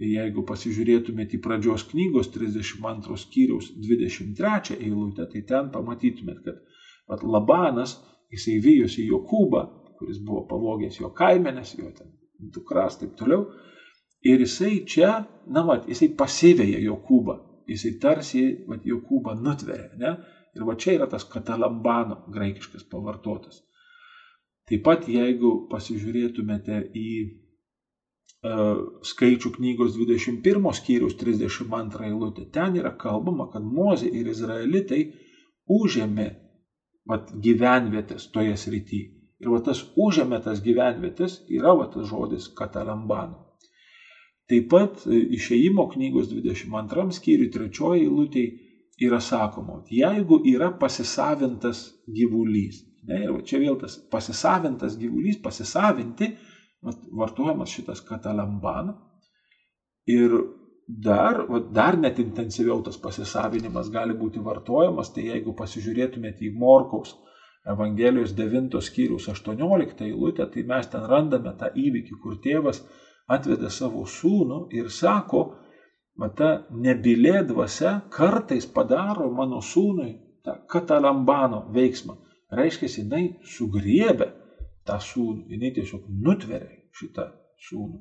Jeigu pasižiūrėtumėte į pradžios knygos 32 skyriaus 23 eilutę, tai ten pamatytumėt, kad vat, Labanas jisai vyjosi Jokūbą kuris buvo pavogęs jo kaimenės, jo ten dukras, taip toliau. Ir jisai čia, na, mat, jisai pasivėja Jokūbą, jisai tarsi, mat, Jokūbą nutveria, ne? Ir va čia yra tas katalambano graikiškas pavartotas. Taip pat, jeigu pasižiūrėtumėte į uh, skaičių knygos 21 skyrius 32 eilutę, ten yra kalbama, kad Mozė ir Izraelitai užėmė vat, gyvenvietės toje srityje. Ir va tas užėmė tas gyvenvietės yra va tas žodis katalambano. Taip pat e, išeimo knygos 22 skyriui 3 eilutėje yra sakoma, jeigu yra pasisavintas gyvulys, ne, ir čia vėl tas pasisavintas gyvulys, pasisavinti, va, vartojamas šitas katalambano. Ir dar, dar net intensyviau tas pasisavinimas gali būti vartojamas, tai jeigu pasižiūrėtumėte į Morkaus Evangelijos 9 skyrius 18 eilutę, tai mes ten randame tą įvykį, kur tėvas atvedė savo sūnų ir sako, mata nebilė dvasia kartais padaro mano sūnui tą katalambano veiksmą. Reiškia, jinai sugriebė tą sūnų, jinai tiesiog nutveria šitą sūnų.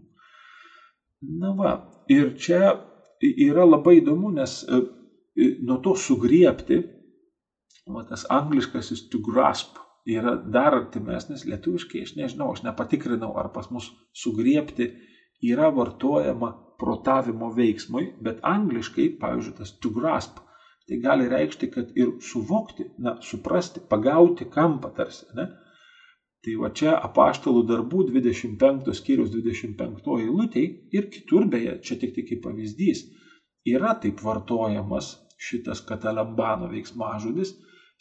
Na va, ir čia yra labai įdomu, nes e, nuo to sugriepti va, tas angliškasis to grasp yra dar artimesnis lietuviškai, aš nežinau, aš nepatikrinau, ar pas mus sugriepti yra vartojama protavimo veiksmui, bet angliškai, pavyzdžiui, tas to grasp, tai gali reikšti, kad ir suvokti, na, suprasti, pagauti kampą tarsi, ne? Tai va čia apaštalų darbų 25 skyrius 25 eilutėje ir kitur beje, čia tik tik kaip pavyzdys, yra taip vartojamas šitas katalambano veiksmažodis,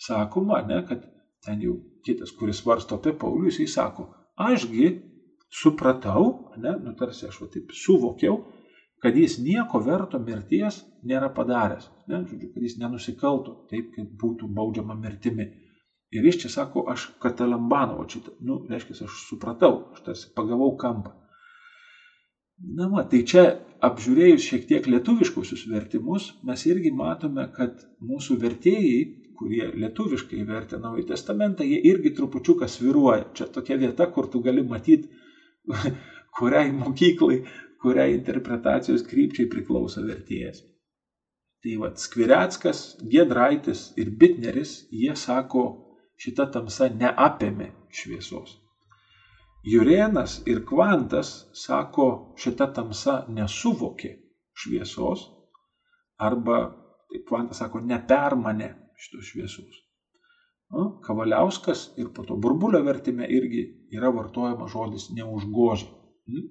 sakoma, ne, kad ten jau kitas, kuris varsto apie Paulių, jisai sako, ašgi supratau, ne, nu tarsi aš va taip suvokiau, kad jis nieko verto mirties nėra padaręs, ne, žodžiu, kad jis nenusikaltų taip, kaip būtų baudžiama mirtimi. Ir jis čia sako, aš katalambano, o šitą, nu, reiškia, aš supratau, aš tarsi pagavau kampą. Na, va, tai čia apžiūrėjus šiek tiek lietuviškusius vertimus, mes irgi matome, kad mūsų vertėjai, kurie lietuviškai vertė Naująjį Testamentą, jie irgi trupučiuką sviruoja. Čia tokia vieta, kur tu gali matyti, kuriai mokyklai, kuriai interpretacijos krypčiai priklauso vertėjas. Tai vad Skvireckas, Gedraitis ir Bitneris, jie sako, šita tamsa neapėmė šviesos. Jurėnas ir Kvantas sako, šita tamsa nesuvokė šviesos arba, taip Kvantas sako, nepermanė šitos šviesos. Nu, Kavaliauskas ir po to burbulio vertime irgi yra vartojama žodis neužgožė. Hmm?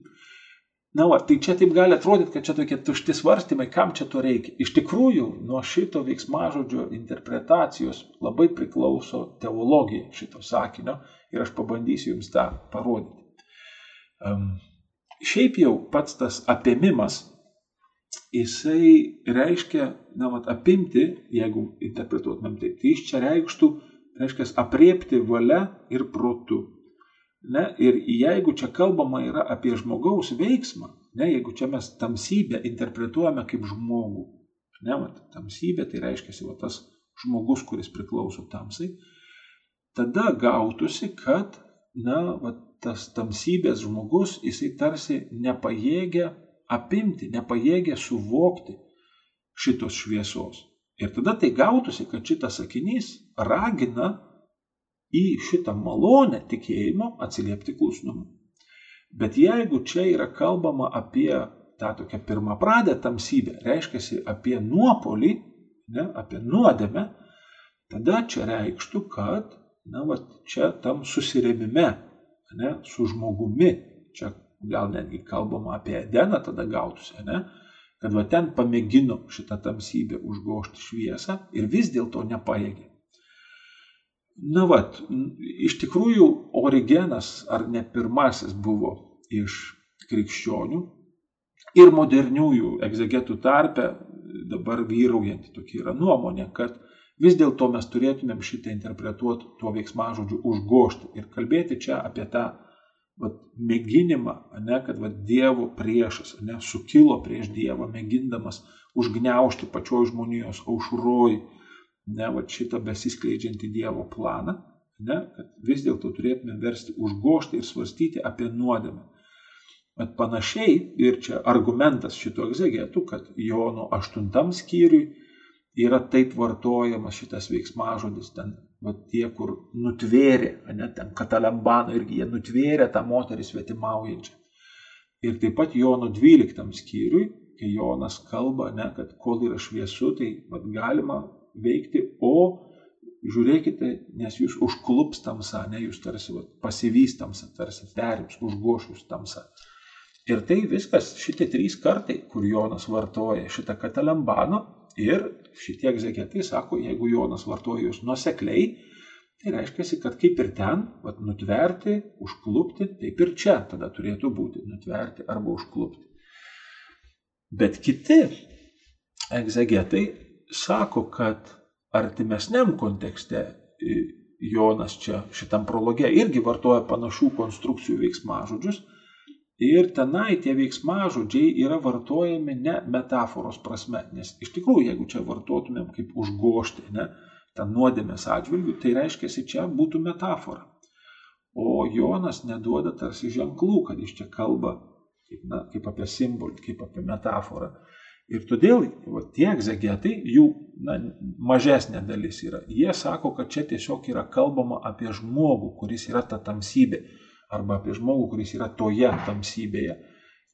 Na, va, tai čia taip gali atrodyti, kad čia tokie tušti svarstymai, kam čia to reikia. Iš tikrųjų, nuo šito veiksmažodžio interpretacijos labai priklauso teologija šito sakinio ir aš pabandysiu jums tą parodyti. Um, šiaip jau pats tas apėmimas, jisai reiškia, na, vat, apimti, jeigu interpretuotumėm tai, tai jis čia reikštų, reiškia, apriepti valia ir protu. Ne, ir jeigu čia kalbama yra apie žmogaus veiksmą, ne, jeigu čia mes tamsybę interpretuojame kaip žmogų, ne, vat, tamsybė tai reiškia, va, tas žmogus, kuris priklauso tamsai, tada gautųsi, kad na, va, tas tamsybės žmogus, jisai tarsi nepajėgia apimti, nepajėgia suvokti šitos šviesos. Ir tada tai gautųsi, kad šitas sakinys ragina į šitą malonę tikėjimo atsiliepti klusnumu. Bet jeigu čia yra kalbama apie tą tokią pirmą pradę tamsybę, reiškia apie nuopolį, ne, apie nuodėmę, tada čia reikštų, kad, na, va, čia tam susirėmime, ne, su žmogumi, čia gal netgi kalbama apie Edeną, tada gautųsi, ne, kad va ten pamėgino šitą tamsybę užgošti šviesą ir vis dėlto nepaėgė. Na vat, iš tikrųjų Origenas ar ne pirmasis buvo iš krikščionių ir moderniųjų egzegetų tarpe dabar vyraujanti tokia yra nuomonė, kad vis dėlto mes turėtumėm šitą interpretuoti tuo veiksmažodžiu užgošti ir kalbėti čia apie tą vat, mėginimą, ne, kad vat, Dievo priešas ne, sukilo prieš Dievą, mėgindamas užgneušti pačioj žmonijos aušroj ne, va šitą besiskleidžiantį Dievo planą, ne, kad vis dėlto turėtume versti užgošti ir svarstyti apie nuodėmę. Bet panašiai ir čia argumentas šito egzegetų, kad Jono aštuntam skyriui yra taip vartojamas šitas veiksmažodis, ten va, tie, kur nutvėrė, ne, ten katalambano irgi jie nutvėrė tą moterį svetimaujančią. Ir taip pat Jono 12 skyriui, kai Jonas kalba, ne, kad kol yra šviesu, tai va, galima veikti, o žiūrėkite, nes jūs užklups tamsa, ne jūs tarsi va, pasivys tamsa, tarsi perims, užgošius tamsa. Ir tai viskas, šitie trys kartai, kur Jonas vartoja šitą katalambano ir šitie egzegetai sako, jeigu Jonas vartoja jūs nusekliai, tai reiškia, kad kaip ir ten, vat, nutverti, užklupti, taip ir čia tada turėtų būti nutverti arba užklupti. Bet kiti egzegetai sako, kad artimesniam kontekste Jonas čia šitam prologe irgi vartoja panašių konstrukcijų veiksmažodžius ir tenai tie veiksmažodžiai yra vartojami ne metaforos prasme, nes iš tikrųjų, jeigu čia vartotumėm kaip užgošti, ne, tą nuodėmės atžvilgių, tai reiškia, čia būtų metafora. O Jonas neduoda tarsi ženklų, kad iš čia kalba kaip, na, kaip apie simbolį, kaip apie metaforą. Ir todėl va, tie egzegetai, jų na, mažesnė dalis yra, jie sako, kad čia tiesiog yra kalbama apie žmogų, kuris yra ta tamsybė, arba apie žmogų, kuris yra toje tamsybėje,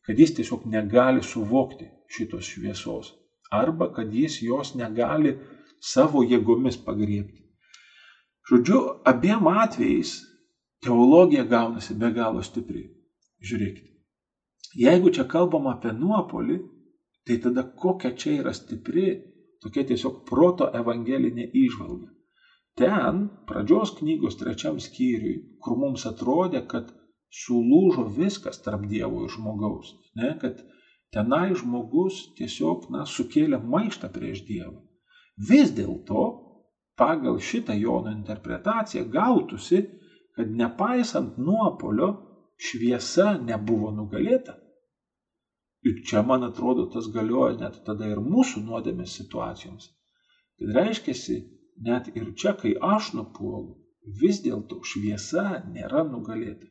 kad jis tiesiog negali suvokti šitos šviesos, arba kad jis jos negali savo jėgomis pagriepti. Žodžiu, abiem atvejais teologija gaunasi be galo stipri. Žiūrėkite. Jeigu čia kalbam apie nuopolį, tai tada kokia čia yra stipri tokia tiesiog proto evangelinė įžvalga. Ten, pradžios knygos trečiam skyriui, kur mums atrodė, kad sulūžo viskas tarp Dievo ir žmogaus, ne, kad tenai žmogus tiesiog na, sukėlė maištą prieš Dievą. Vis dėlto pagal šitą Jono interpretaciją gautųsi, kad nepaisant nuopolio šviesa nebuvo nugalėta. Ir čia, man atrodo, tas galioja net tada ir mūsų nuodėmės situacijoms. Tai reiškia, net ir čia, kai aš nupuolu, vis dėlto šviesa nėra nugalėta.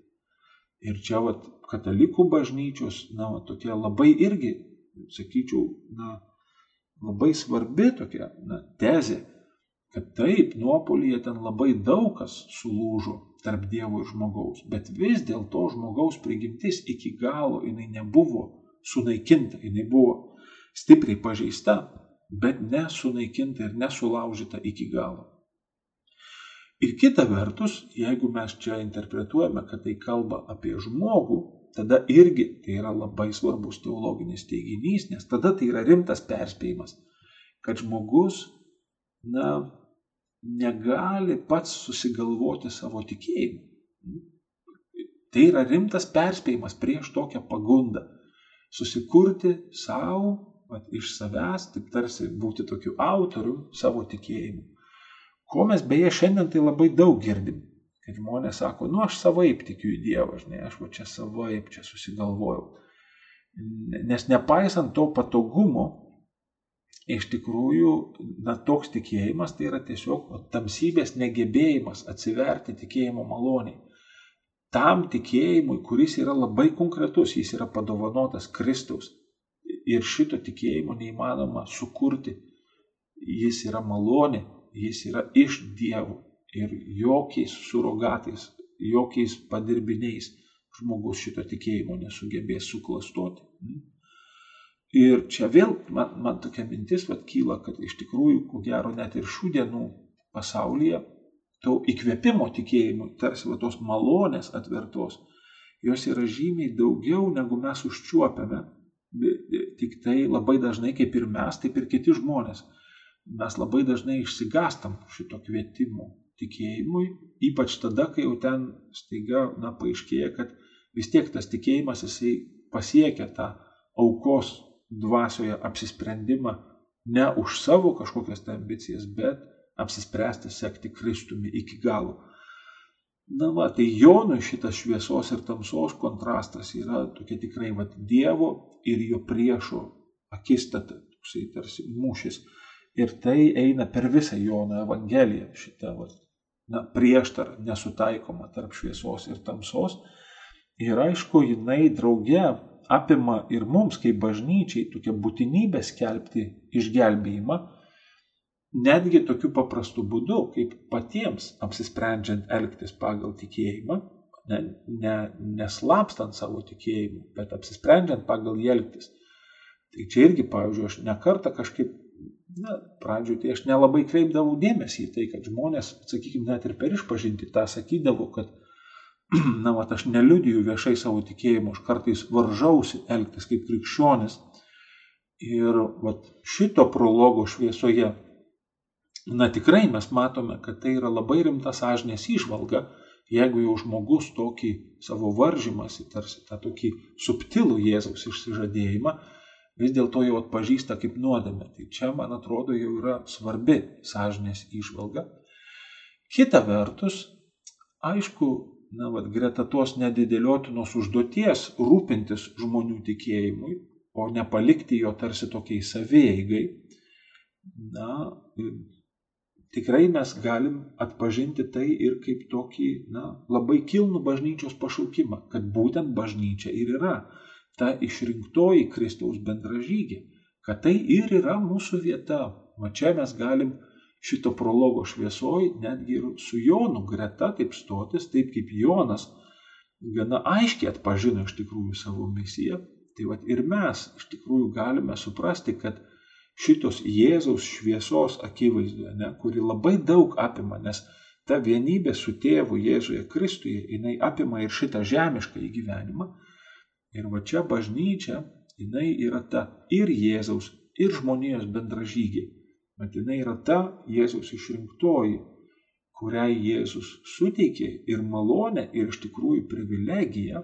Ir čia vat, katalikų bažnyčios, na, va, tokia labai irgi, sakyčiau, na, labai svarbi tokia na, tezė, kad taip, nuopolyje ten labai daug kas sulūžo tarp Dievo ir žmogaus, bet vis dėlto žmogaus prigimtis iki galo jinai nebuvo sunaikinta, jinai buvo stipriai pažeista, bet nesunaikinta ir nesulaužyta iki galo. Ir kita vertus, jeigu mes čia interpretuojame, kad tai kalba apie žmogų, tada irgi tai yra labai svarbus teologinis teiginys, nes tada tai yra rimtas perspėjimas, kad žmogus, na, negali pats susigalvoti savo tikėjimą. Tai yra rimtas perspėjimas prieš tokią pagundą. Susikurti savo, iš savęs, taip tarsi būti tokiu autoriu savo tikėjimu. Ko mes beje šiandien tai labai daug girdim. Kad žmonės sako, nu aš savaip tikiu į Dievą, žinai, aš va čia savaip čia susigalvojau. Nes nepaisant to patogumo, iš tikrųjų, na, toks tikėjimas tai yra tiesiog tamsybės negebėjimas atsiverti tikėjimo maloniai. Tam tikėjimui, kuris yra labai konkretus, jis yra padovanotas Kristaus. Ir šito tikėjimo neįmanoma sukurti. Jis yra malonė, jis yra iš Dievo. Ir jokiais surogatais, jokiais padirbiniais žmogus šito tikėjimo nesugebės suklastoti. Ir čia vėl man, man tokia mintis vat, kyla, kad iš tikrųjų, ko gero, net ir šių dienų pasaulyje to įkvėpimo tikėjimui, tarsi va, tos malonės atvertos, jos yra žymiai daugiau, negu mes užčiuopiame. Tik tai labai dažnai, kaip ir mes, taip ir kiti žmonės, mes labai dažnai išsigastam šito kvietimo tikėjimui, ypač tada, kai jau ten staiga, na, paaiškėja, kad vis tiek tas tikėjimas jisai pasiekia tą aukos dvasioje apsisprendimą ne už savo kažkokias tai ambicijas, bet apsispręsti sekti Kristumi iki galo. Na va, tai Jonui šitas šviesos ir tamsos kontrastas yra tokia tikrai va, Dievo ir jo priešo akistata, toksai tarsi mūšis. Ir tai eina per visą Jono Evangeliją, šitą va, na, prieštarą nesutaikoma tarp šviesos ir tamsos. Ir aišku, jinai drauge apima ir mums kaip bažnyčiai tokia būtinybė skelbti išgelbėjimą, netgi tokiu paprastu būdu, kaip patiems apsisprendžiant elgtis pagal tikėjimą, ne, ne, neslapstant savo tikėjimų, bet apsisprendžiant pagal jį elgtis. Tai čia irgi, pavyzdžiui, aš nekartą kažkaip, na, pradžioje tai aš nelabai kreipdavau dėmesį į tai, kad žmonės, sakykime, net ir per išpažinti tą sakydavo, kad na, mat, aš neliudiju viešai savo tikėjimu, aš kartais varžausi elgtis kaip krikščionis. Ir vat, šito prologo šviesoje, na tikrai mes matome, kad tai yra labai rimta sąžinės išvalga, jeigu jau žmogus tokį savo varžymasi, tarsi tą tokį subtilų Jėzaus išsižadėjimą, vis dėlto jau atpažįsta kaip nuodėmę. Tai čia, man atrodo, jau yra svarbi sąžinės išvalga. Kita vertus, aišku, na, vat, greta tos nedidėliotinos užduoties rūpintis žmonių tikėjimui, o nepalikti jo tarsi tokiai savieigai, na, tikrai mes galim atpažinti tai ir kaip tokį, na, labai kilnų bažnyčios pašaukimą, kad būtent bažnyčia ir yra ta išrinktoji Kristaus bendražygė, kad tai ir yra mūsų vieta. O čia mes galim šito prologo šviesoj netgi ir su Jonu greta taip stotis, taip kaip Jonas gana aiškiai atpažino iš tikrųjų savo misiją. Tai vad ir mes iš tikrųjų galime suprasti, kad šitos Jėzaus šviesos akivaizdoje, ne, kuri labai daug apima, nes ta vienybė su tėvu Jėzuje Kristuje, jinai apima ir šitą žemišką gyvenimą. Ir va čia bažnyčia, jinai yra ta ir Jėzaus, ir žmonijos bendražygė bet jinai yra ta Jėzaus išrinktoji, kuriai Jėzus suteikė ir malonę, ir iš tikrųjų privilegiją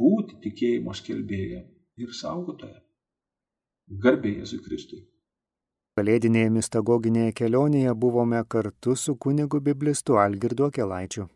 būti tikėjimo skelbėja ir saugotoja. Garbė Jėzui Kristui. Kalėdinėje mistagoginėje kelionėje buvome kartu su kunigu biblistu Algirdu Akelaičiu.